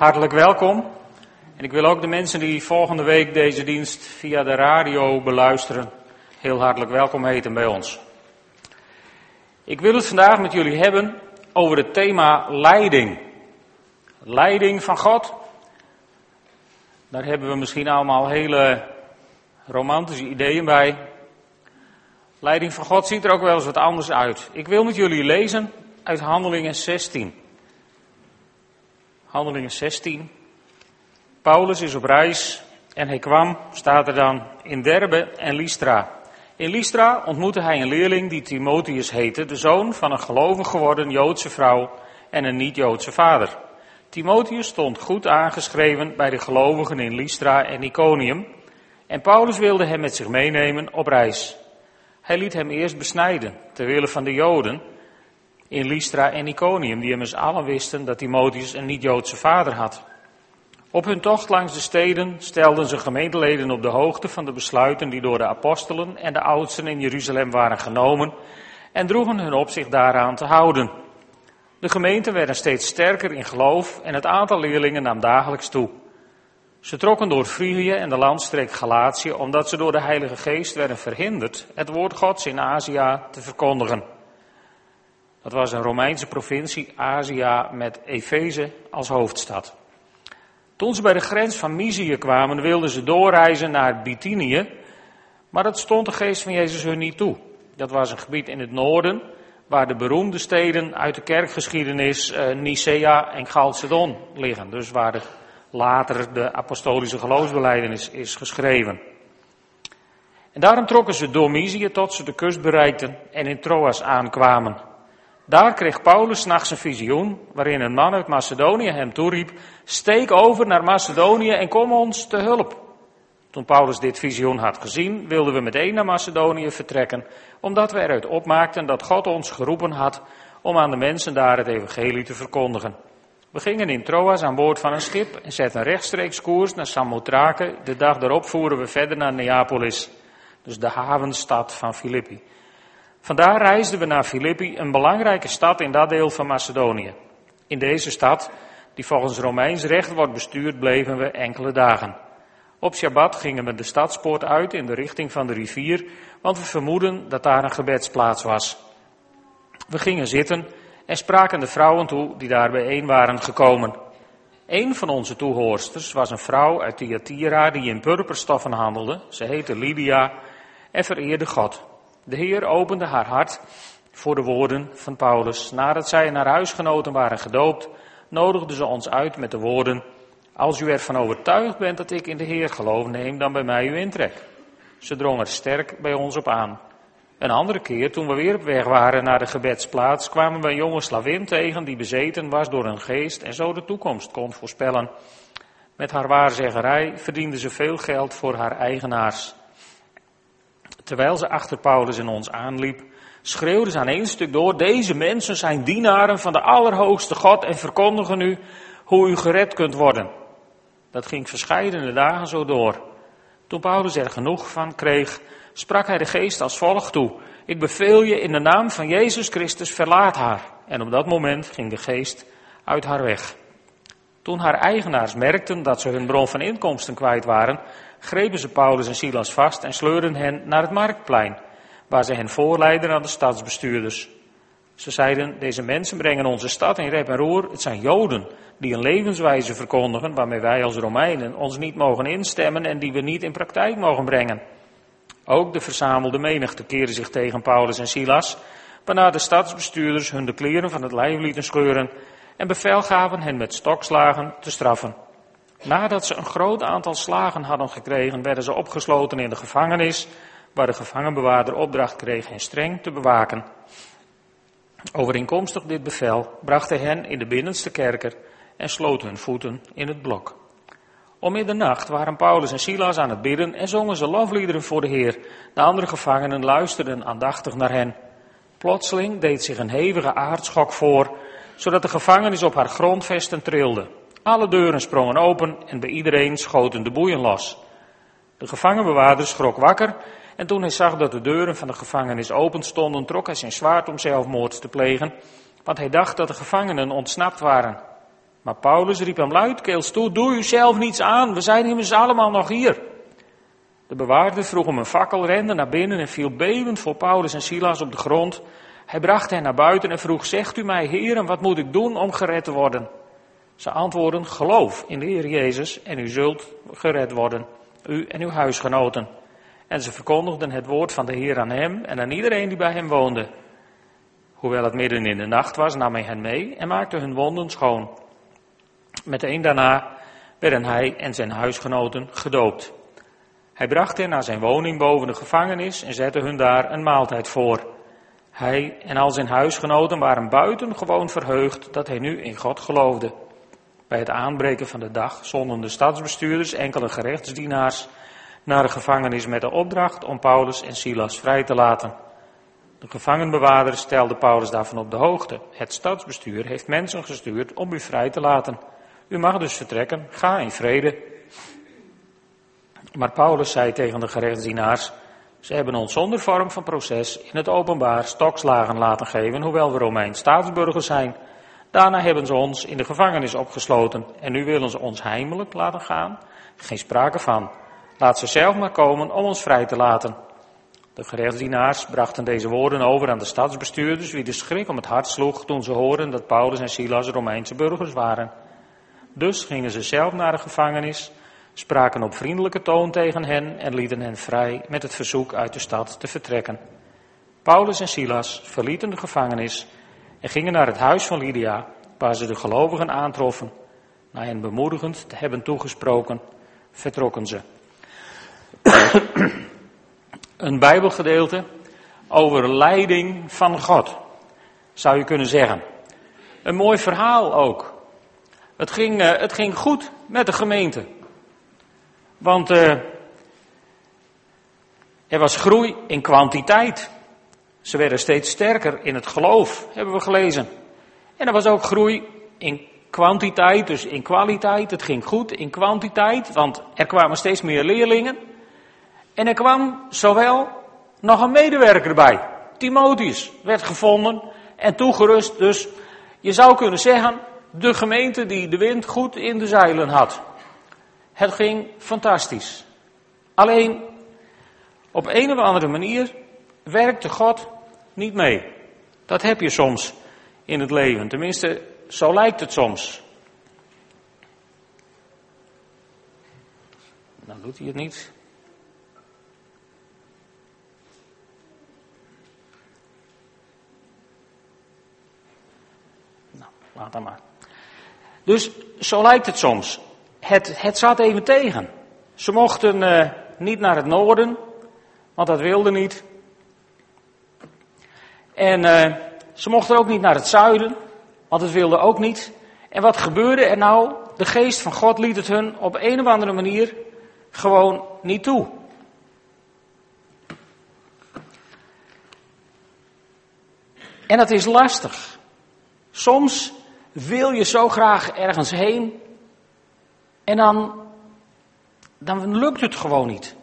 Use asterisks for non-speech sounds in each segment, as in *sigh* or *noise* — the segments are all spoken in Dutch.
Hartelijk welkom. En ik wil ook de mensen die volgende week deze dienst via de radio beluisteren, heel hartelijk welkom heten bij ons. Ik wil het vandaag met jullie hebben over het thema leiding. Leiding van God. Daar hebben we misschien allemaal hele romantische ideeën bij. Leiding van God ziet er ook wel eens wat anders uit. Ik wil met jullie lezen uit Handelingen 16. Handelingen 16. Paulus is op reis en hij kwam, staat er dan, in Derbe en Lystra. In Lystra ontmoette hij een leerling die Timotheus heette, de zoon van een gelovig geworden Joodse vrouw en een niet-Joodse vader. Timotheus stond goed aangeschreven bij de gelovigen in Lystra en Iconium en Paulus wilde hem met zich meenemen op reis. Hij liet hem eerst besnijden, ter wille van de Joden in Lystra en Iconium, die immers allen wisten dat Timotheus een niet-Joodse vader had. Op hun tocht langs de steden stelden ze gemeenteleden op de hoogte van de besluiten die door de apostelen en de oudsten in Jeruzalem waren genomen en droegen hun op zich daaraan te houden. De gemeenten werden steeds sterker in geloof en het aantal leerlingen nam dagelijks toe. Ze trokken door Frigië en de landstreek Galatië omdat ze door de Heilige Geest werden verhinderd het woord Gods in Azië te verkondigen. Dat was een Romeinse provincie, Azië, met Efeze als hoofdstad. Toen ze bij de grens van Mysië kwamen, wilden ze doorreizen naar Bithynië, maar dat stond de geest van Jezus hun niet toe. Dat was een gebied in het noorden, waar de beroemde steden uit de kerkgeschiedenis uh, Nicea en Chalcedon liggen. Dus waar de, later de apostolische geloofsbeleidenis is geschreven. En daarom trokken ze door Mysië tot ze de kust bereikten en in Troas aankwamen. Daar kreeg Paulus nachts een visioen, waarin een man uit Macedonië hem toeriep, steek over naar Macedonië en kom ons te hulp. Toen Paulus dit visioen had gezien, wilden we meteen naar Macedonië vertrekken, omdat we eruit opmaakten dat God ons geroepen had om aan de mensen daar het evangelie te verkondigen. We gingen in Troas aan boord van een schip en zetten rechtstreeks koers naar Samothrake. De dag daarop voeren we verder naar Neapolis, dus de havenstad van Filippi. Vandaar reisden we naar Filippi, een belangrijke stad in dat deel van Macedonië. In deze stad, die volgens Romeins recht wordt bestuurd, bleven we enkele dagen. Op Shabbat gingen we de stadspoort uit in de richting van de rivier, want we vermoeden dat daar een gebedsplaats was. We gingen zitten en spraken de vrouwen toe die daar bijeen waren gekomen. Een van onze toehoorsters was een vrouw uit Thyatira die in purperstoffen handelde. Ze heette Lydia en vereerde God. De Heer opende haar hart voor de woorden van Paulus. Nadat zij en haar huisgenoten waren gedoopt, nodigde ze ons uit met de woorden: Als u ervan overtuigd bent dat ik in de Heer geloof, neem dan bij mij uw intrek. Ze drong er sterk bij ons op aan. Een andere keer, toen we weer op weg waren naar de gebedsplaats, kwamen we een jonge slavin tegen die bezeten was door een geest en zo de toekomst kon voorspellen. Met haar waarzeggerij verdiende ze veel geld voor haar eigenaars. Terwijl ze achter Paulus en ons aanliep, schreeuwde ze aan één stuk door, deze mensen zijn dienaren van de Allerhoogste God en verkondigen u hoe u gered kunt worden. Dat ging verscheidene dagen zo door. Toen Paulus er genoeg van kreeg, sprak hij de geest als volgt toe. Ik beveel je in de naam van Jezus Christus, verlaat haar. En op dat moment ging de geest uit haar weg. Toen haar eigenaars merkten dat ze hun bron van inkomsten kwijt waren, grepen ze Paulus en Silas vast en sleurden hen naar het marktplein, waar ze hen voorleidden aan de stadsbestuurders. Ze zeiden, deze mensen brengen onze stad in rep en roer. Het zijn Joden die een levenswijze verkondigen waarmee wij als Romeinen ons niet mogen instemmen en die we niet in praktijk mogen brengen. Ook de verzamelde menigte keerde zich tegen Paulus en Silas, waarna de stadsbestuurders hun de kleren van het lijf lieten scheuren en bevel gaven hen met stokslagen te straffen. Nadat ze een groot aantal slagen hadden gekregen, werden ze opgesloten in de gevangenis, waar de gevangenbewaarder opdracht kreeg hen streng te bewaken. Overeenkomstig dit bevel bracht hij hen in de binnenste kerker en sloot hun voeten in het blok. Om middernacht waren Paulus en Silas aan het bidden en zongen ze lofliederen voor de Heer. De andere gevangenen luisterden aandachtig naar hen. Plotseling deed zich een hevige aardschok voor, zodat de gevangenis op haar grondvesten trilde. Alle deuren sprongen open en bij iedereen schoten de boeien los. De gevangenbewaarder schrok wakker en toen hij zag dat de deuren van de gevangenis open stonden, trok hij zijn zwaard om zelfmoord te plegen, want hij dacht dat de gevangenen ontsnapt waren. Maar Paulus riep hem luidkeels toe, doe u zelf niets aan, we zijn immers allemaal nog hier. De bewaarder vroeg om een fakkel, rende naar binnen en viel bevend voor Paulus en Silas op de grond. Hij bracht hen naar buiten en vroeg, zegt u mij, heren, wat moet ik doen om gered te worden? Ze antwoorden, geloof in de Heer Jezus en u zult gered worden, u en uw huisgenoten. En ze verkondigden het woord van de Heer aan hem en aan iedereen die bij hem woonde. Hoewel het midden in de nacht was, nam hij hen mee en maakte hun wonden schoon. Meteen daarna werden hij en zijn huisgenoten gedoopt. Hij bracht hen naar zijn woning boven de gevangenis en zette hun daar een maaltijd voor. Hij en al zijn huisgenoten waren buitengewoon verheugd dat hij nu in God geloofde. Bij het aanbreken van de dag zonden de stadsbestuurders enkele gerechtsdienaars naar de gevangenis met de opdracht om Paulus en Silas vrij te laten. De gevangenbewaarder stelde Paulus daarvan op de hoogte. Het stadsbestuur heeft mensen gestuurd om u vrij te laten. U mag dus vertrekken, ga in vrede. Maar Paulus zei tegen de gerechtsdienaars, ze hebben ons zonder vorm van proces in het openbaar stokslagen laten geven, hoewel we Romein staatsburgers zijn. Daarna hebben ze ons in de gevangenis opgesloten en nu willen ze ons heimelijk laten gaan. Geen sprake van. Laat ze zelf maar komen om ons vrij te laten. De gerechtsdienaars brachten deze woorden over aan de stadsbestuurders, wie de schrik om het hart sloeg toen ze hoorden dat Paulus en Silas Romeinse burgers waren. Dus gingen ze zelf naar de gevangenis, spraken op vriendelijke toon tegen hen en lieten hen vrij met het verzoek uit de stad te vertrekken. Paulus en Silas verlieten de gevangenis en gingen naar het huis van Lydia, waar ze de gelovigen aantroffen. Na hen bemoedigend te hebben toegesproken, vertrokken ze. *clears throat* Een Bijbelgedeelte over leiding van God, zou je kunnen zeggen. Een mooi verhaal ook. Het ging, uh, het ging goed met de gemeente. Want uh, er was groei in kwantiteit. Ze werden steeds sterker in het geloof, hebben we gelezen. En er was ook groei in kwantiteit, dus in kwaliteit. Het ging goed in kwantiteit, want er kwamen steeds meer leerlingen. En er kwam zowel nog een medewerker bij. Timotheus werd gevonden en toegerust. Dus je zou kunnen zeggen, de gemeente die de wind goed in de zeilen had. Het ging fantastisch. Alleen, op een of andere manier werkte God niet mee. Dat heb je soms in het leven. Tenminste, zo lijkt het soms. Dan doet hij het niet. Nou, laat dan maar. Dus zo lijkt het soms. Het, het zat even tegen. Ze mochten uh, niet naar het noorden, want dat wilde niet. En uh, ze mochten ook niet naar het zuiden, want het wilde ook niet. En wat gebeurde er nou? De geest van God liet het hun op een of andere manier gewoon niet toe. En dat is lastig. Soms wil je zo graag ergens heen en dan, dan lukt het gewoon niet.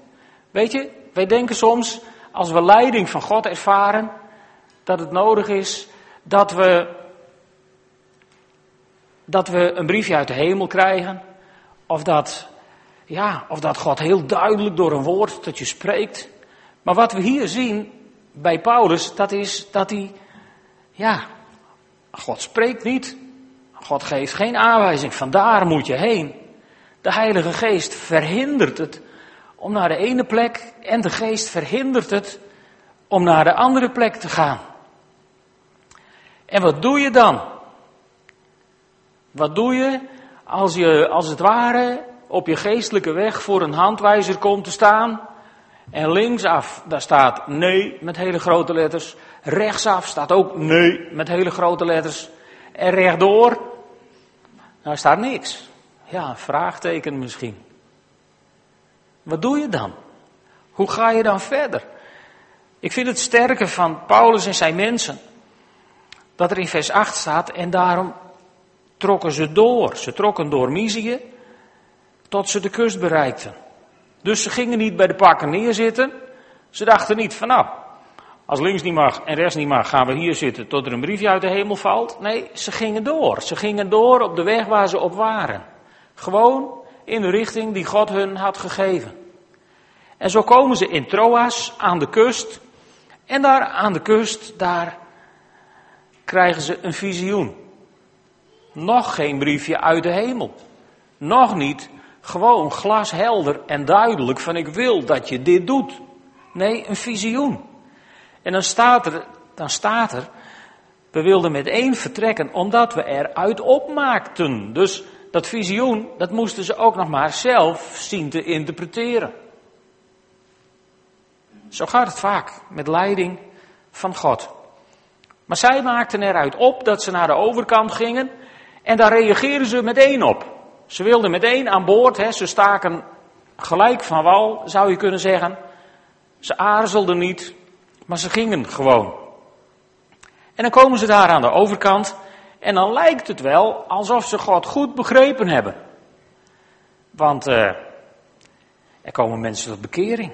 Weet je, wij denken soms, als we leiding van God ervaren, dat het nodig is dat we, dat we een briefje uit de hemel krijgen. Of dat, ja, of dat God heel duidelijk door een woord tot je spreekt. Maar wat we hier zien bij Paulus, dat is dat hij, ja, God spreekt niet. God geeft geen aanwijzing, vandaar moet je heen. De Heilige Geest verhindert het om naar de ene plek en de Geest verhindert het om naar de andere plek te gaan. En wat doe je dan? Wat doe je als je als het ware op je geestelijke weg voor een handwijzer komt te staan? En linksaf, daar staat nee met hele grote letters. Rechtsaf staat ook nee met hele grote letters. En rechtdoor, daar staat niks. Ja, vraagteken misschien. Wat doe je dan? Hoe ga je dan verder? Ik vind het sterke van Paulus en zijn mensen dat er in vers 8 staat en daarom trokken ze door. Ze trokken door Mysië tot ze de kust bereikten. Dus ze gingen niet bij de pakken neerzitten. Ze dachten niet van nou, als links niet mag en rechts niet mag, gaan we hier zitten tot er een briefje uit de hemel valt. Nee, ze gingen door. Ze gingen door op de weg waar ze op waren. Gewoon in de richting die God hun had gegeven. En zo komen ze in Troas aan de kust. En daar aan de kust, daar krijgen ze een visioen. Nog geen briefje uit de hemel. Nog niet gewoon glashelder en duidelijk van ik wil dat je dit doet. Nee, een visioen. En dan staat er, dan staat er, we wilden met één vertrekken omdat we eruit opmaakten. Dus dat visioen, dat moesten ze ook nog maar zelf zien te interpreteren. Zo gaat het vaak met leiding van God. Maar zij maakten eruit op dat ze naar de overkant gingen en daar reageerden ze meteen op. Ze wilden meteen aan boord, hè, ze staken gelijk van wal, zou je kunnen zeggen. Ze aarzelden niet, maar ze gingen gewoon. En dan komen ze daar aan de overkant en dan lijkt het wel alsof ze God goed begrepen hebben. Want uh, er komen mensen tot bekering.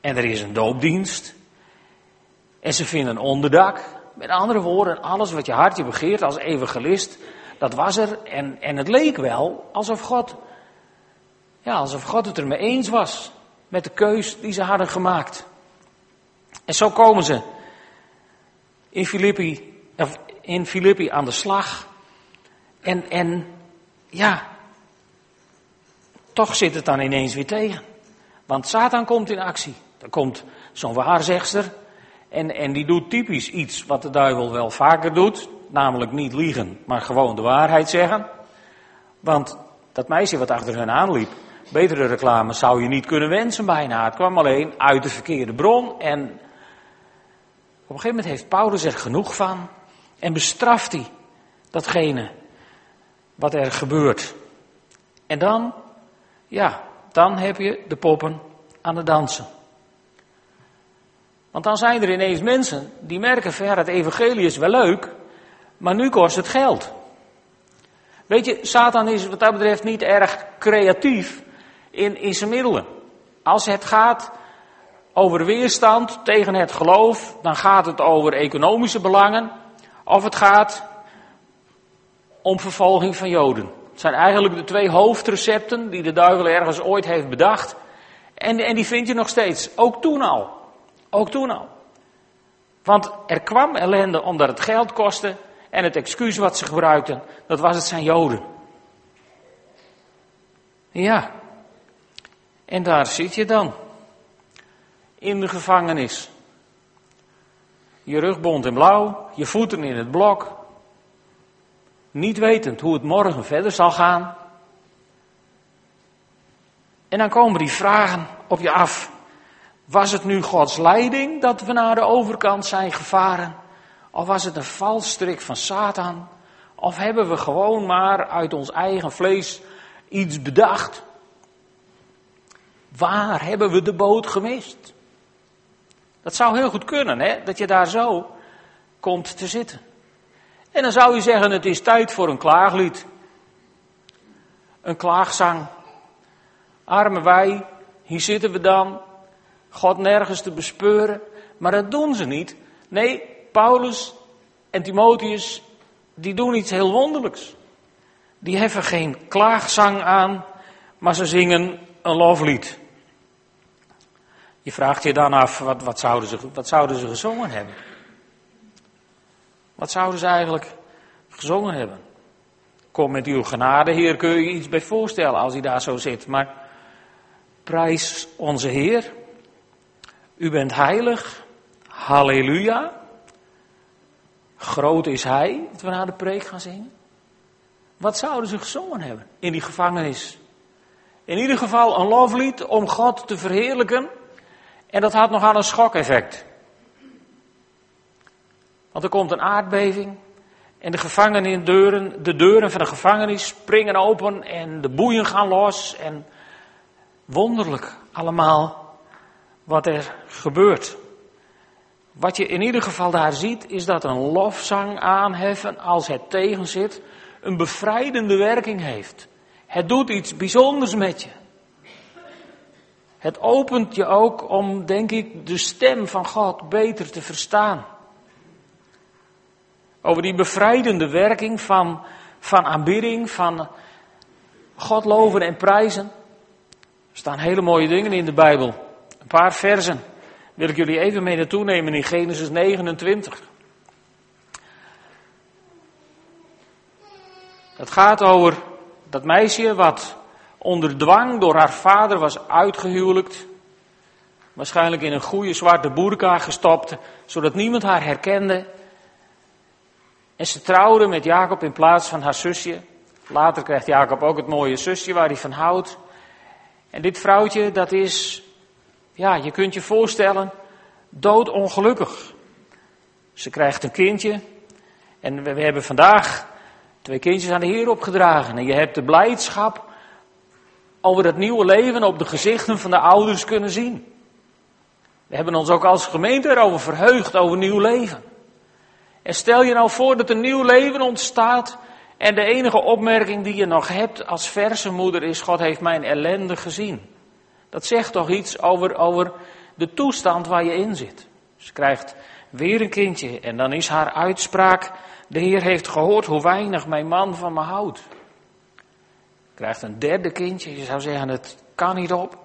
En er is een doopdienst. En ze vinden een onderdak. Met andere woorden, alles wat je hartje begeert als evangelist, dat was er. En, en het leek wel alsof God, ja, alsof God het er mee eens was met de keus die ze hadden gemaakt. En zo komen ze in Filippi, in Filippi aan de slag. En, en ja, toch zit het dan ineens weer tegen. Want Satan komt in actie. Er komt zo'n waarzegster. En, en die doet typisch iets wat de duivel wel vaker doet. Namelijk niet liegen, maar gewoon de waarheid zeggen. Want dat meisje wat achter hen aanliep, betere reclame zou je niet kunnen wensen bijna. Het kwam alleen uit de verkeerde bron. En op een gegeven moment heeft Paulus er genoeg van. En bestraft hij datgene wat er gebeurt. En dan, ja, dan heb je de poppen aan het dansen. Want dan zijn er ineens mensen die merken van ja, het evangelie is wel leuk, maar nu kost het geld. Weet je, Satan is wat dat betreft niet erg creatief in, in zijn middelen. Als het gaat over weerstand tegen het geloof, dan gaat het over economische belangen. Of het gaat om vervolging van Joden. Het zijn eigenlijk de twee hoofdrecepten die de duivel ergens ooit heeft bedacht. En, en die vind je nog steeds, ook toen al. Ook toen al. Want er kwam ellende omdat het geld kostte en het excuus wat ze gebruikten, dat was het zijn Joden. Ja. En daar zit je dan. In de gevangenis. Je rugbond in blauw, je voeten in het blok. Niet wetend hoe het morgen verder zal gaan. En dan komen die vragen op je af. Was het nu Gods leiding dat we naar de overkant zijn gevaren? Of was het een valstrik van Satan? Of hebben we gewoon maar uit ons eigen vlees iets bedacht? Waar hebben we de boot gemist? Dat zou heel goed kunnen, hè? Dat je daar zo komt te zitten. En dan zou je zeggen, het is tijd voor een klaaglied. Een klaagzang. Arme wij, hier zitten we dan. God nergens te bespeuren. Maar dat doen ze niet. Nee, Paulus en Timotheus, die doen iets heel wonderlijks. Die heffen geen klaagzang aan, maar ze zingen een loflied. Je vraagt je dan af, wat, wat, zouden ze, wat zouden ze gezongen hebben? Wat zouden ze eigenlijk gezongen hebben? Kom met uw genade, Heer, kun je je iets bij voorstellen als hij daar zo zit. Maar prijs onze Heer. U bent heilig. Halleluja. Groot is Hij, dat we naar de preek gaan zingen. Wat zouden ze gezongen hebben in die gevangenis? In ieder geval een loflied om God te verheerlijken. En dat had nogal een schokeffect. Want er komt een aardbeving. En de gevangenisdeuren, de deuren van de gevangenis springen open en de boeien gaan los. En wonderlijk allemaal wat er gebeurt. Wat je in ieder geval daar ziet, is dat een lofzang aanheffen als het tegenzit, een bevrijdende werking heeft. Het doet iets bijzonders met je. Het opent je ook om, denk ik, de stem van God beter te verstaan. Over die bevrijdende werking van, van aanbidding, van God loven en prijzen. Er staan hele mooie dingen in de Bijbel. Een paar versen wil ik jullie even mee naartoe nemen in Genesis 29. Het gaat over dat meisje wat onder dwang door haar vader was uitgehuwelijkt. Waarschijnlijk in een goede zwarte boerka gestopt, zodat niemand haar herkende. En ze trouwde met Jacob in plaats van haar zusje. Later krijgt Jacob ook het mooie zusje waar hij van houdt. En dit vrouwtje, dat is, ja, je kunt je voorstellen, doodongelukkig. Ze krijgt een kindje. En we, we hebben vandaag twee kindjes aan de Heer opgedragen. En je hebt de blijdschap over dat nieuwe leven op de gezichten van de ouders kunnen zien. We hebben ons ook als gemeente erover verheugd, over nieuw leven. En stel je nou voor dat een nieuw leven ontstaat en de enige opmerking die je nog hebt als verse moeder is, God heeft mijn ellende gezien. Dat zegt toch iets over, over de toestand waar je in zit. Ze krijgt weer een kindje en dan is haar uitspraak, de Heer heeft gehoord hoe weinig mijn man van me houdt. Krijgt een derde kindje, je zou zeggen het kan niet op.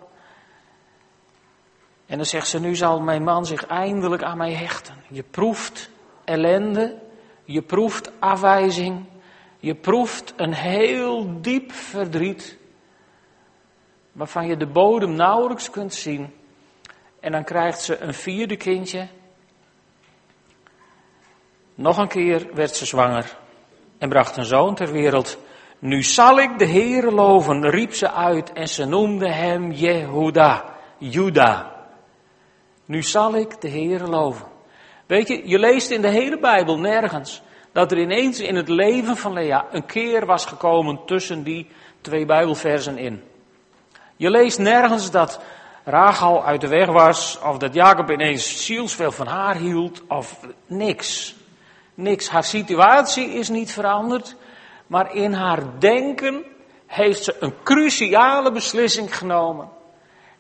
En dan zegt ze, nu zal mijn man zich eindelijk aan mij hechten. Je proeft ellende, je proeft afwijzing, je proeft een heel diep verdriet, waarvan je de bodem nauwelijks kunt zien. En dan krijgt ze een vierde kindje. Nog een keer werd ze zwanger en bracht een zoon ter wereld. Nu zal ik de Heere loven, riep ze uit en ze noemde hem Jehuda, Juda. Nu zal ik de Heere loven. Weet je, je leest in de hele Bijbel nergens dat er ineens in het leven van Lea een keer was gekomen tussen die twee Bijbelversen in. Je leest nergens dat Rachel uit de weg was, of dat Jacob ineens zielsveel van haar hield, of niks. Niks. Haar situatie is niet veranderd, maar in haar denken heeft ze een cruciale beslissing genomen.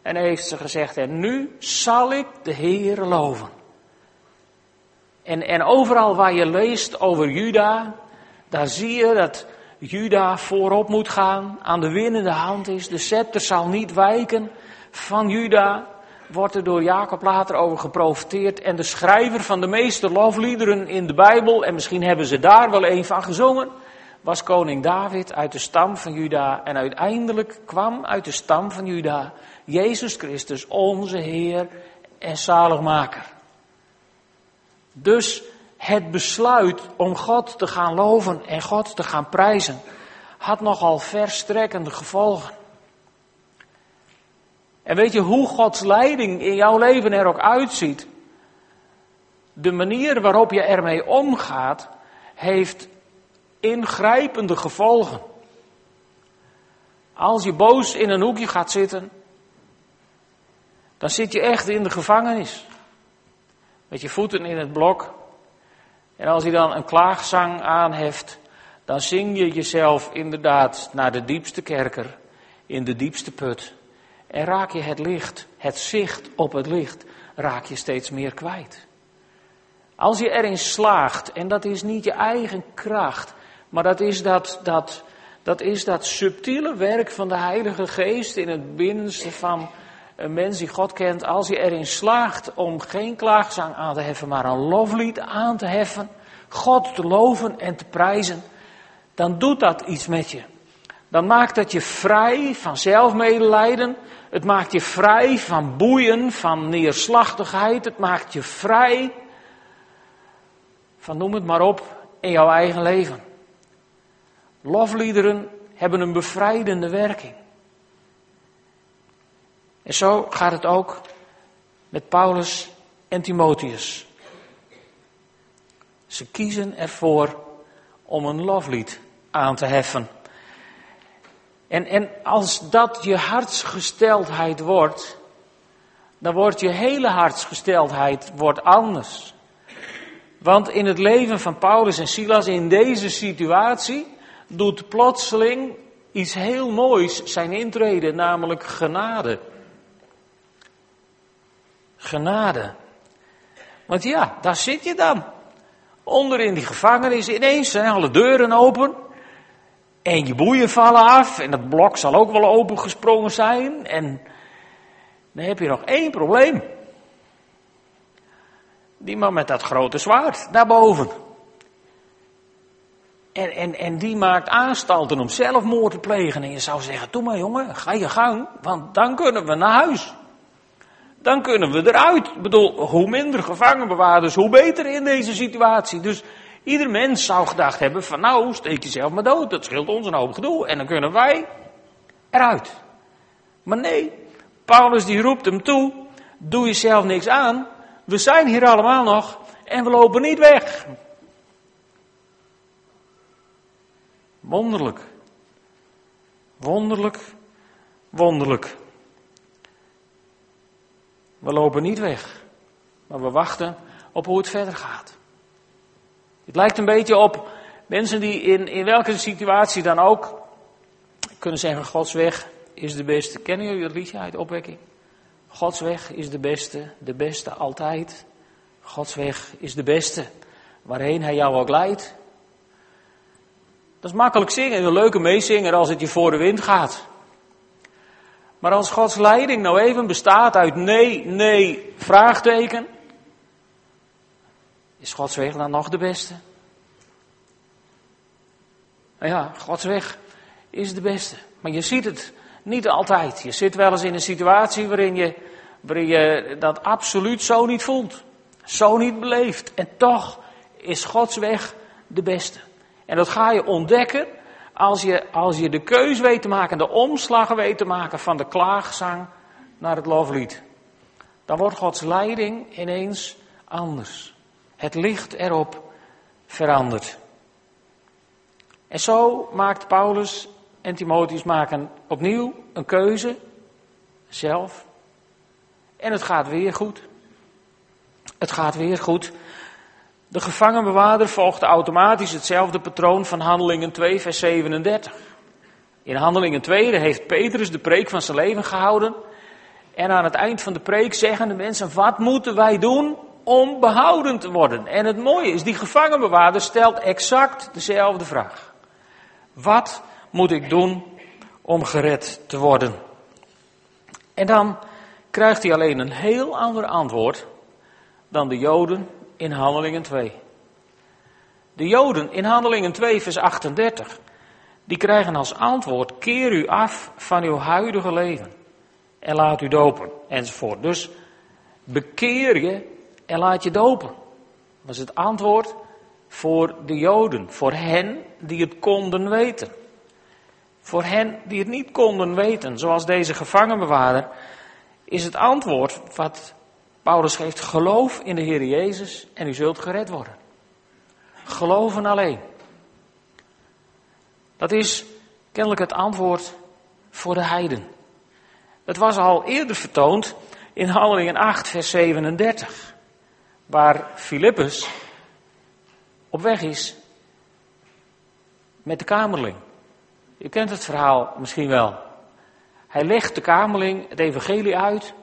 En heeft ze gezegd, en nu zal ik de Heer loven. En, en overal waar je leest over Juda, daar zie je dat Juda voorop moet gaan, aan de winnende hand is. De scepter zal niet wijken van Juda, wordt er door Jacob later over geprofiteerd. En de schrijver van de meeste lofliederen in de Bijbel, en misschien hebben ze daar wel een van gezongen, was koning David uit de stam van Juda. En uiteindelijk kwam uit de stam van Juda Jezus Christus, onze Heer en zaligmaker. Dus het besluit om God te gaan loven en God te gaan prijzen had nogal verstrekkende gevolgen. En weet je hoe Gods leiding in jouw leven er ook uitziet? De manier waarop je ermee omgaat, heeft ingrijpende gevolgen. Als je boos in een hoekje gaat zitten, dan zit je echt in de gevangenis. Met je voeten in het blok. En als hij dan een klaagzang aanheft, dan zing je jezelf inderdaad naar de diepste kerker, in de diepste put. En raak je het licht, het zicht op het licht, raak je steeds meer kwijt. Als je erin slaagt, en dat is niet je eigen kracht, maar dat is dat, dat, dat is dat subtiele werk van de Heilige Geest in het binnenste van een mens die God kent, als je erin slaagt om geen klaagzang aan te heffen, maar een loflied aan te heffen, God te loven en te prijzen, dan doet dat iets met je. Dan maakt dat je vrij van zelfmedelijden. Het maakt je vrij van boeien, van neerslachtigheid. Het maakt je vrij van noem het maar op in jouw eigen leven. Lofliederen hebben een bevrijdende werking. En zo gaat het ook met Paulus en Timotheus. Ze kiezen ervoor om een loflied aan te heffen. En, en als dat je hartsgesteldheid wordt, dan wordt je hele hartsgesteldheid wordt anders. Want in het leven van Paulus en Silas in deze situatie doet plotseling iets heel moois zijn intreden, namelijk genade. genade. Want ja, daar zit je dan. Onder in die gevangenis ineens zijn alle deuren open. En je boeien vallen af. En het blok zal ook wel opengesprongen zijn. En dan heb je nog één probleem. Die man met dat grote zwaard daarboven. En, en, en die maakt aanstalten om zelfmoord te plegen. En je zou zeggen, doe maar jongen, ga je gang, want dan kunnen we naar huis. Dan kunnen we eruit. Ik bedoel, hoe minder gevangenbewaarders, hoe beter in deze situatie. Dus ieder mens zou gedacht hebben van nou, steek jezelf maar dood. Dat scheelt ons een hoop gedoe. En dan kunnen wij eruit. Maar nee, Paulus die roept hem toe, doe jezelf niks aan. We zijn hier allemaal nog en we lopen niet weg. Wonderlijk. Wonderlijk. Wonderlijk. We lopen niet weg, maar we wachten op hoe het verder gaat. Het lijkt een beetje op mensen die in, in welke situatie dan ook kunnen zeggen: Gods weg is de beste. Kennen jullie dat liedje uit opwekking? Gods weg is de beste, de beste altijd. Gods weg is de beste, waarheen Hij jou ook leidt. Dat is makkelijk zingen, een leuke meezinger als het je voor de wind gaat. Maar als Gods leiding nou even bestaat uit nee, nee, vraagteken, is Gods weg dan nog de beste? Nou ja, Gods weg is de beste. Maar je ziet het niet altijd. Je zit wel eens in een situatie waarin je, waarin je dat absoluut zo niet voelt. Zo niet beleeft. En toch is Gods weg de beste. En dat ga je ontdekken als je, als je de keus weet te maken, de omslag weet te maken van de klaagzang naar het loflied. Dan wordt Gods leiding ineens anders. Het licht erop verandert. En zo maakt Paulus en Timotheus maken opnieuw een keuze, zelf. En het gaat weer goed. Het gaat weer goed. De gevangenbewaarder volgde automatisch hetzelfde patroon van Handelingen 2, vers 37. In Handelingen 2 heeft Petrus de preek van zijn leven gehouden. En aan het eind van de preek zeggen de mensen: Wat moeten wij doen om behouden te worden? En het mooie is, die gevangenbewaarder stelt exact dezelfde vraag: Wat moet ik doen om gered te worden? En dan krijgt hij alleen een heel ander antwoord dan de Joden in Handelingen 2. De Joden in Handelingen 2, vers 38, die krijgen als antwoord: keer u af van uw huidige leven en laat u dopen, enzovoort. Dus bekeer je en laat je dopen. Dat is het antwoord voor de Joden, voor hen die het konden weten. Voor hen die het niet konden weten, zoals deze gevangenbewaarder, is het antwoord wat Paulus geeft geloof in de Heer Jezus en u zult gered worden. Geloven alleen. Dat is kennelijk het antwoord voor de heiden. Het was al eerder vertoond in Handelingen 8, vers 37, waar Filippus op weg is met de kamerling. Je kent het verhaal misschien wel. Hij legt de kamerling het evangelie uit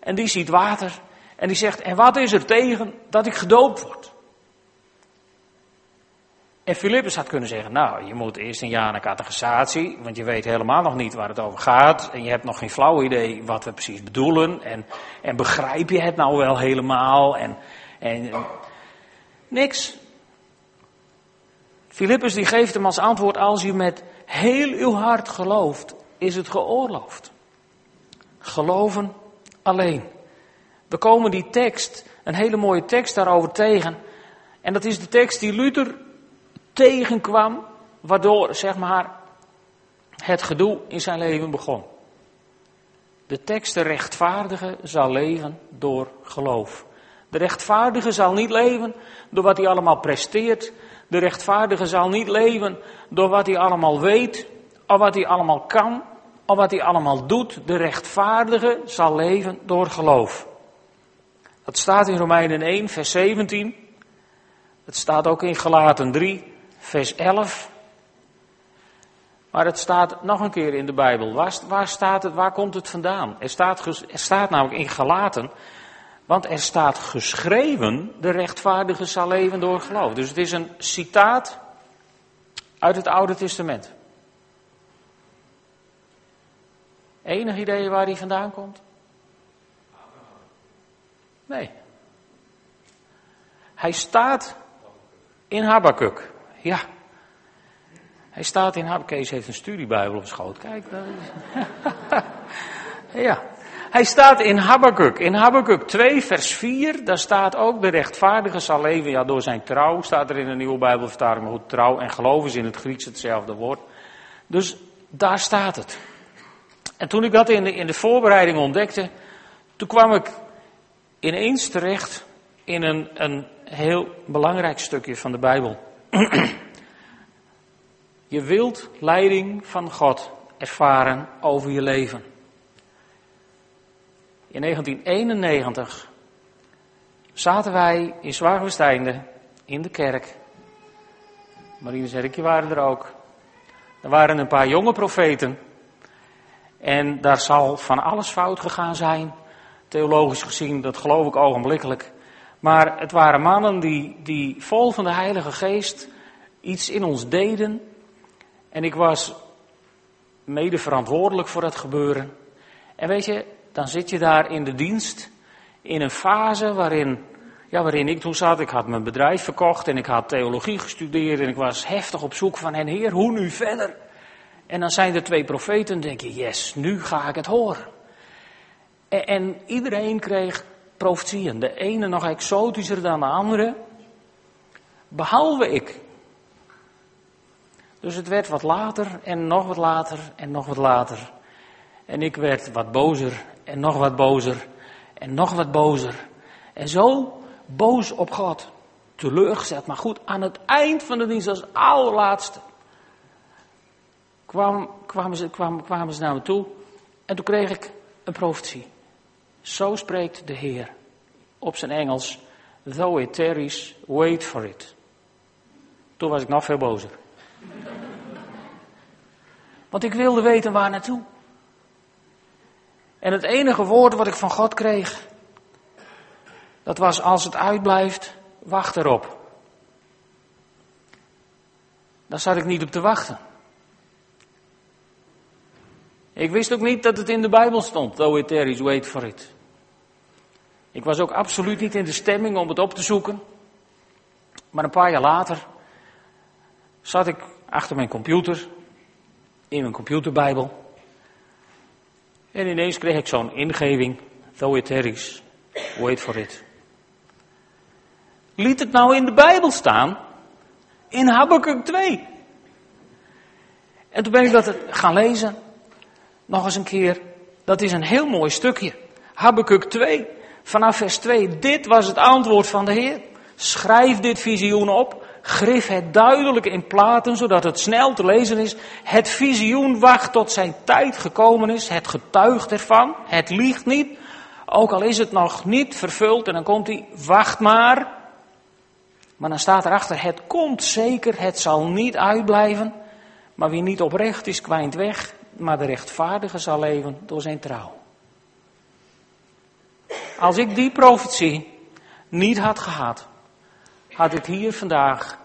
en die ziet water en die zegt, en wat is er tegen dat ik gedoopt word? En Filippus had kunnen zeggen, nou, je moet eerst een jaar naar catechisatie, want je weet helemaal nog niet waar het over gaat. En je hebt nog geen flauw idee wat we precies bedoelen. En, en begrijp je het nou wel helemaal? En, en niks. Filippus die geeft hem als antwoord, als u met heel uw hart gelooft, is het geoorloofd. Geloven alleen. We komen die tekst, een hele mooie tekst daarover tegen. En dat is de tekst die Luther tegenkwam, waardoor, zeg maar, het gedoe in zijn leven begon. De tekst, de rechtvaardige zal leven door geloof. De rechtvaardige zal niet leven door wat hij allemaal presteert. De rechtvaardige zal niet leven door wat hij allemaal weet, of wat hij allemaal kan, of wat hij allemaal doet. De rechtvaardige zal leven door geloof. Dat staat in Romeinen 1, vers 17. Het staat ook in Galaten 3, vers 11. Maar het staat nog een keer in de Bijbel. Waar, waar, staat het, waar komt het vandaan? Er staat, er staat namelijk in Galaten Want er staat geschreven, de rechtvaardige zal leven door geloof. Dus het is een citaat uit het Oude Testament. Enig idee waar hij vandaan komt? Nee. Hij staat in Habakkuk. Ja. Hij staat in Habakkuk. Kees heeft een studiebijbel op schoot. Kijk. *laughs* ja. Hij staat in Habakkuk. In Habakkuk 2 vers 4. Daar staat ook de rechtvaardige zal leven. Ja, door zijn trouw staat er in de nieuwe bijbelvertaling. Maar goed, trouw en geloof is in het Grieks hetzelfde woord. Dus daar staat het. En toen ik dat in de, in de voorbereiding ontdekte. Toen kwam ik ineens terecht in een, een heel belangrijk stukje van de Bijbel. *clears throat* je wilt leiding van God ervaren over je leven. In 1991 zaten wij in Zwaagwesteinde in de kerk. Marine Zerkje waren er ook. Er waren een paar jonge profeten. En daar zal van alles fout gegaan zijn. Theologisch gezien, dat geloof ik ogenblikkelijk. Maar het waren mannen die, die vol van de Heilige Geest iets in ons deden. En ik was mede verantwoordelijk voor het gebeuren. En weet je, dan zit je daar in de dienst. In een fase waarin, ja, waarin ik toen zat. Ik had mijn bedrijf verkocht en ik had theologie gestudeerd. En ik was heftig op zoek van, heer, hoe nu verder? En dan zijn er twee profeten, denk je, yes, nu ga ik het horen. En, en iedereen kreeg profetieën. De ene nog exotischer dan de andere. Behalve ik. Dus het werd wat later en nog wat later en nog wat later. En ik werd wat bozer en nog wat bozer en nog wat bozer. En zo boos op God. Teleurgesteld. Maar goed, aan het eind van de dienst als allerlaatste kwam, kwamen, ze, kwamen, kwamen ze naar me toe. En toen kreeg ik een profetie. Zo spreekt de Heer. Op zijn Engels. Though it tarries, wait for it. Toen was ik nog veel bozer. *laughs* Want ik wilde weten waar naartoe. En het enige woord wat ik van God kreeg, dat was als het uitblijft, wacht erop. Daar zat ik niet op te wachten. Ik wist ook niet dat het in de Bijbel stond, though it tarries, wait for it. Ik was ook absoluut niet in de stemming om het op te zoeken. Maar een paar jaar later zat ik achter mijn computer, in mijn computerbijbel. En ineens kreeg ik zo'n ingeving, though it wait for it. Liet het nou in de Bijbel staan, in Habakkuk 2. En toen ben ik dat gaan lezen, nog eens een keer. Dat is een heel mooi stukje. Habakkuk 2, vanaf vers 2. Dit was het antwoord van de Heer. Schrijf dit visioen op. Grif het duidelijk in platen, zodat het snel te lezen is. Het visioen wacht tot zijn tijd gekomen is. Het getuigt ervan. Het liegt niet. Ook al is het nog niet vervuld. En dan komt hij, wacht maar. Maar dan staat erachter, het komt zeker, het zal niet uitblijven. Maar wie niet oprecht is, kwijnt weg. Maar de rechtvaardige zal leven door zijn trouw. Als ik die profetie niet had gehad, had ik hier vandaag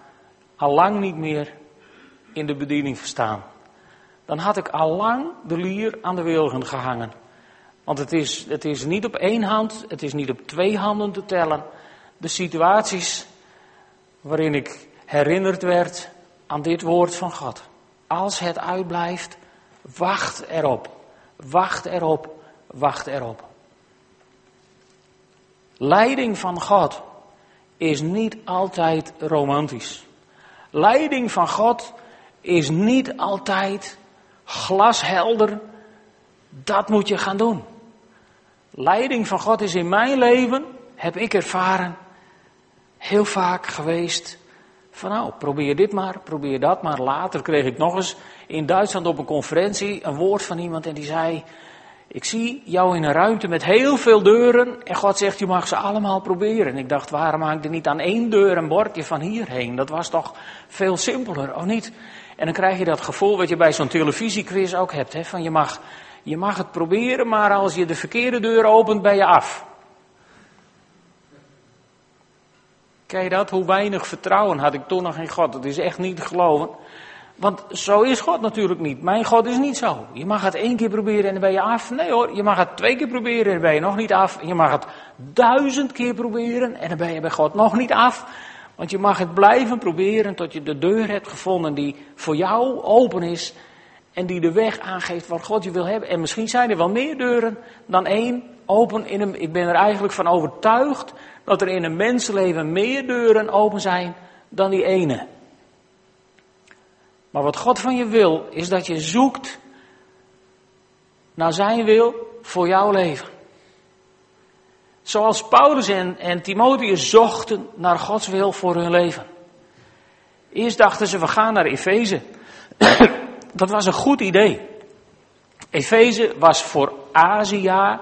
al lang niet meer in de bediening verstaan. Dan had ik al lang de lier aan de wilgen gehangen. Want het is, het is niet op één hand, het is niet op twee handen te tellen. De situaties waarin ik herinnerd werd aan dit woord van God. Als het uitblijft, wacht erop. Wacht erop, wacht erop. Leiding van God is niet altijd romantisch. Leiding van God is niet altijd glashelder. Dat moet je gaan doen. Leiding van God is in mijn leven, heb ik ervaren, heel vaak geweest. Van nou, probeer dit maar, probeer dat maar. Later kreeg ik nog eens in Duitsland op een conferentie een woord van iemand en die zei: ik zie jou in een ruimte met heel veel deuren en God zegt, je mag ze allemaal proberen. En ik dacht, waarom hangt er niet aan één deur een bordje van hierheen? Dat was toch veel simpeler, of niet? En dan krijg je dat gevoel wat je bij zo'n televisiequiz ook hebt, hè? van je mag, je mag het proberen, maar als je de verkeerde deur opent, ben je af. Kijk dat? Hoe weinig vertrouwen had ik toen nog in God. Dat is echt niet te geloven. Want zo is God natuurlijk niet. Mijn God is niet zo. Je mag het één keer proberen en dan ben je af. Nee hoor, je mag het twee keer proberen en dan ben je nog niet af. Je mag het duizend keer proberen en dan ben je bij God nog niet af. Want je mag het blijven proberen tot je de deur hebt gevonden die voor jou open is. En die de weg aangeeft waar God je wil hebben. En misschien zijn er wel meer deuren dan één open in hem. Ik ben er eigenlijk van overtuigd dat er in een mensenleven meer deuren open zijn dan die ene. Maar wat God van je wil, is dat je zoekt naar zijn wil voor jouw leven. Zoals Paulus en, Timotheus zochten naar Gods wil voor hun leven. Eerst dachten ze, we gaan naar Efeze. *clears throat* dat was een goed idee. Efeze was voor Azië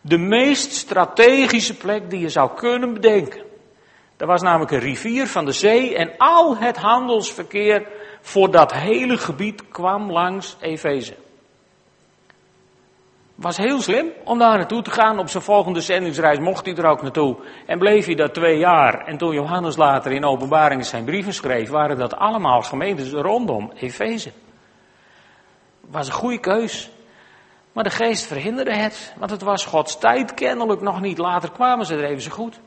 de meest strategische plek die je zou kunnen bedenken. Er was namelijk een rivier van de zee en al het handelsverkeer voor dat hele gebied kwam langs Efeze. Was heel slim om daar naartoe te gaan. Op zijn volgende zendingsreis mocht hij er ook naartoe. En bleef hij daar twee jaar. En toen Johannes later in openbaring zijn brieven schreef, waren dat allemaal gemeentes rondom Efeze. Was een goede keus. Maar de geest verhinderde het, want het was Gods tijd kennelijk nog niet. Later kwamen ze er even zo goed.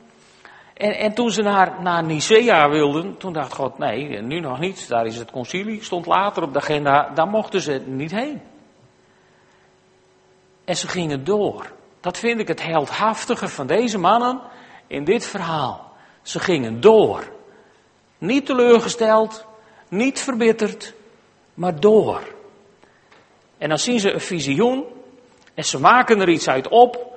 En, en toen ze naar, naar Nicea wilden, toen dacht God, nee, nu nog niet. Daar is het concilie, stond later op de agenda, daar mochten ze niet heen. En ze gingen door. Dat vind ik het heldhaftige van deze mannen in dit verhaal. Ze gingen door. Niet teleurgesteld, niet verbitterd, maar door. En dan zien ze een visioen en ze maken er iets uit op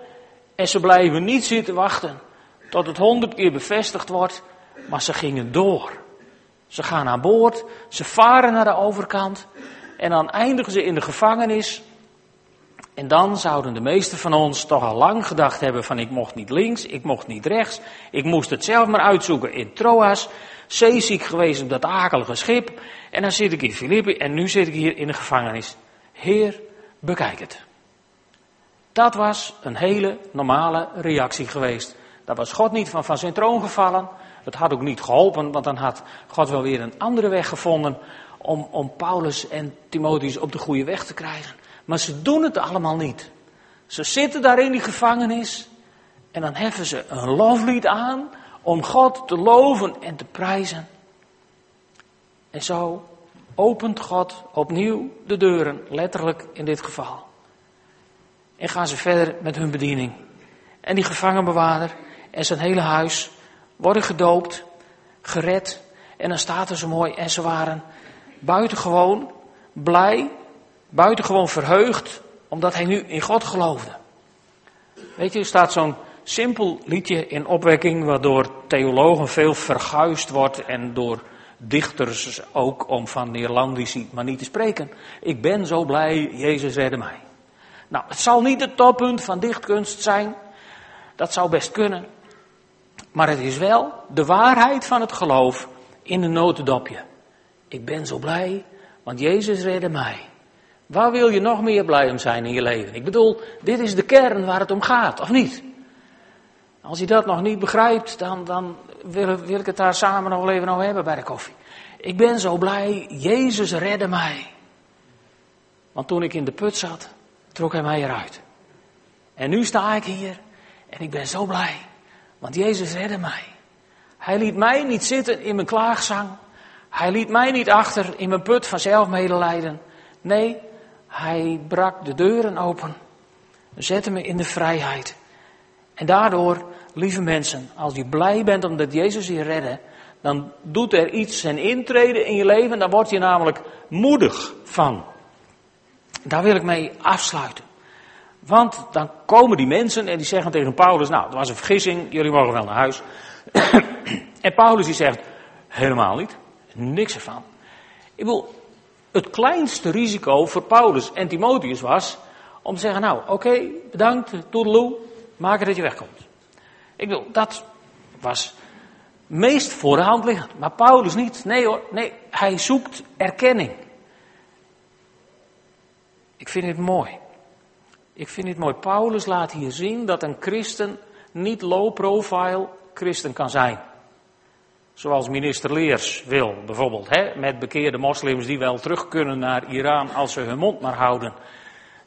en ze blijven niet zitten wachten tot het honderd keer bevestigd wordt, maar ze gingen door. Ze gaan aan boord, ze varen naar de overkant en dan eindigen ze in de gevangenis. En dan zouden de meesten van ons toch al lang gedacht hebben van ik mocht niet links, ik mocht niet rechts, ik moest het zelf maar uitzoeken in Troas, zeeziek geweest op dat akelige schip en dan zit ik in Filippi en nu zit ik hier in de gevangenis. Heer, bekijk het. Dat was een hele normale reactie geweest. Daar was God niet van, van zijn troon gevallen. Het had ook niet geholpen, want dan had God wel weer een andere weg gevonden om, om Paulus en Timotheus op de goede weg te krijgen. Maar ze doen het allemaal niet. Ze zitten daar in die gevangenis en dan heffen ze een loflied aan om God te loven en te prijzen. En zo opent God opnieuw de deuren, letterlijk in dit geval. En gaan ze verder met hun bediening. En die gevangenbewaarder en zijn hele huis worden gedoopt, gered. En dan staat er zo mooi, en ze waren buitengewoon blij, buitengewoon verheugd, omdat hij nu in God geloofde. Weet je, er staat zo'n simpel liedje in opwekking, waardoor theologen veel verguisd wordt en door dichters ook om van Neerlandici maar niet te spreken. Ik ben zo blij, Jezus redde mij. Nou, het zal niet het toppunt van dichtkunst zijn. Dat zou best kunnen. Maar het is wel de waarheid van het geloof in een notendopje. Ik ben zo blij, want Jezus redde mij. Waar wil je nog meer blij om zijn in je leven? Ik bedoel, dit is de kern waar het om gaat, of niet? Als je dat nog niet begrijpt, dan, dan wil, wil ik het daar samen nog even over hebben bij de koffie. Ik ben zo blij, Jezus redde mij. Want toen ik in de put zat, trok hij mij eruit. En nu sta ik hier en ik ben zo blij. Want Jezus redde mij. Hij liet mij niet zitten in mijn klaagzang. Hij liet mij niet achter in mijn put van zelfmedelijden. Nee, hij brak de deuren open. Zette me in de vrijheid. En daardoor, lieve mensen, als je blij bent omdat Jezus je redde, dan doet er iets zijn intreden in je leven. Daar word je namelijk moedig van. Daar wil ik mee afsluiten. Want dan komen die mensen en die zeggen tegen Paulus, nou, dat was een vergissing, jullie mogen wel naar huis. *clears throat* en Paulus die zegt, helemaal niet, niks ervan. Ik wil, het kleinste risico voor Paulus en Timotheus was om te zeggen, nou, oké, bedankt, toedeloe, maak het dat je wegkomt. Ik wil, dat was meest voor de hand liggend. Maar Paulus niet. Nee hoor, nee, hij zoekt erkenning. Ik vind het mooi. Ik vind het mooi. Paulus laat hier zien dat een christen niet low profile christen kan zijn. Zoals minister Leers wil, bijvoorbeeld, hè, met bekeerde moslims die wel terug kunnen naar Iran als ze hun mond maar houden.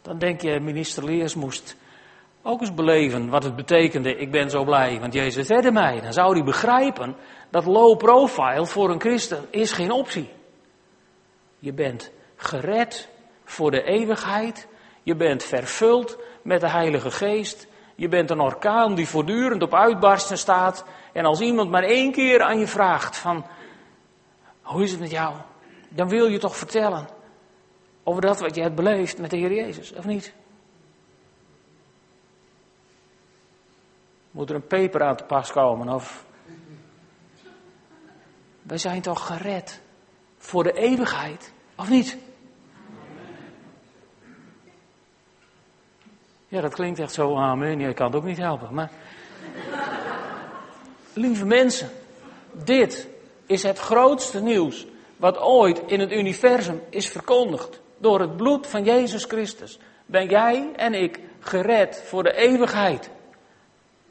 Dan denk je, minister Leers moest ook eens beleven wat het betekende, ik ben zo blij, want Jezus redde mij. Dan zou hij begrijpen dat low profile voor een christen is geen optie. Je bent gered voor de eeuwigheid, je bent vervuld met de Heilige Geest, je bent een orkaan die voortdurend op uitbarsten staat. En als iemand maar één keer aan je vraagt van, hoe is het met jou? Dan wil je toch vertellen over dat wat je hebt beleefd met de Heer Jezus, of niet? Moet er een peper aan te pas komen? Of... Wij zijn toch gered voor de eeuwigheid, of niet? Ja, dat klinkt echt zo, amen. Je kan het ook niet helpen. Maar, lieve mensen, dit is het grootste nieuws wat ooit in het universum is verkondigd. Door het bloed van Jezus Christus ben jij en ik gered voor de eeuwigheid.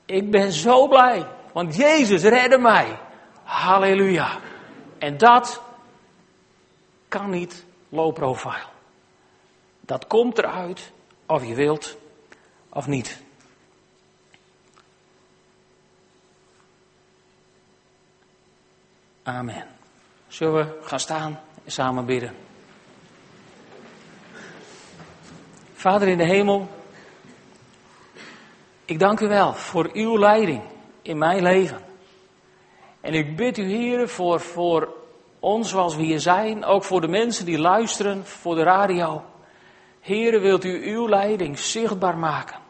Ik ben zo blij, want Jezus redde mij. Halleluja. En dat kan niet low profile. Dat komt eruit of je wilt of niet. Amen. Zullen we gaan staan en samen bidden? Vader in de hemel, ik dank u wel voor uw leiding in mijn leven. En ik bid u, heren, voor, voor ons zoals we hier zijn, ook voor de mensen die luisteren, voor de radio. Heren, wilt u uw leiding zichtbaar maken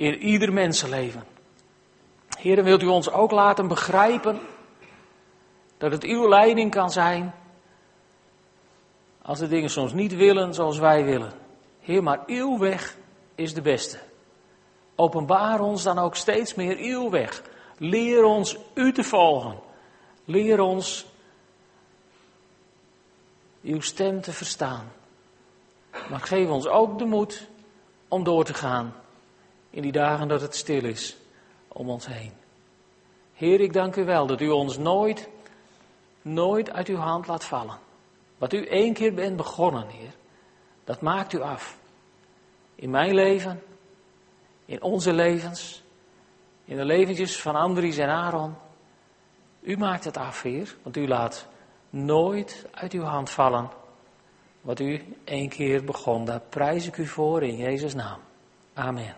in ieder mensenleven. Heren, wilt u ons ook laten begrijpen dat het uw leiding kan zijn als de dingen soms niet willen zoals wij willen. Heer, maar uw weg is de beste. Openbaar ons dan ook steeds meer uw weg. Leer ons u te volgen. Leer ons uw stem te verstaan. Maar geef ons ook de moed om door te gaan in die dagen dat het stil is om ons heen. Heer, ik dank u wel dat u ons nooit, nooit uit uw hand laat vallen. Wat u één keer bent begonnen, Heer, dat maakt u af. In mijn leven, in onze levens, in de leventjes van Andries en Aaron. U maakt het af, Heer, want u laat nooit uit uw hand vallen wat u één keer begon. Daar prijs ik u voor in Jezus' naam. Amen.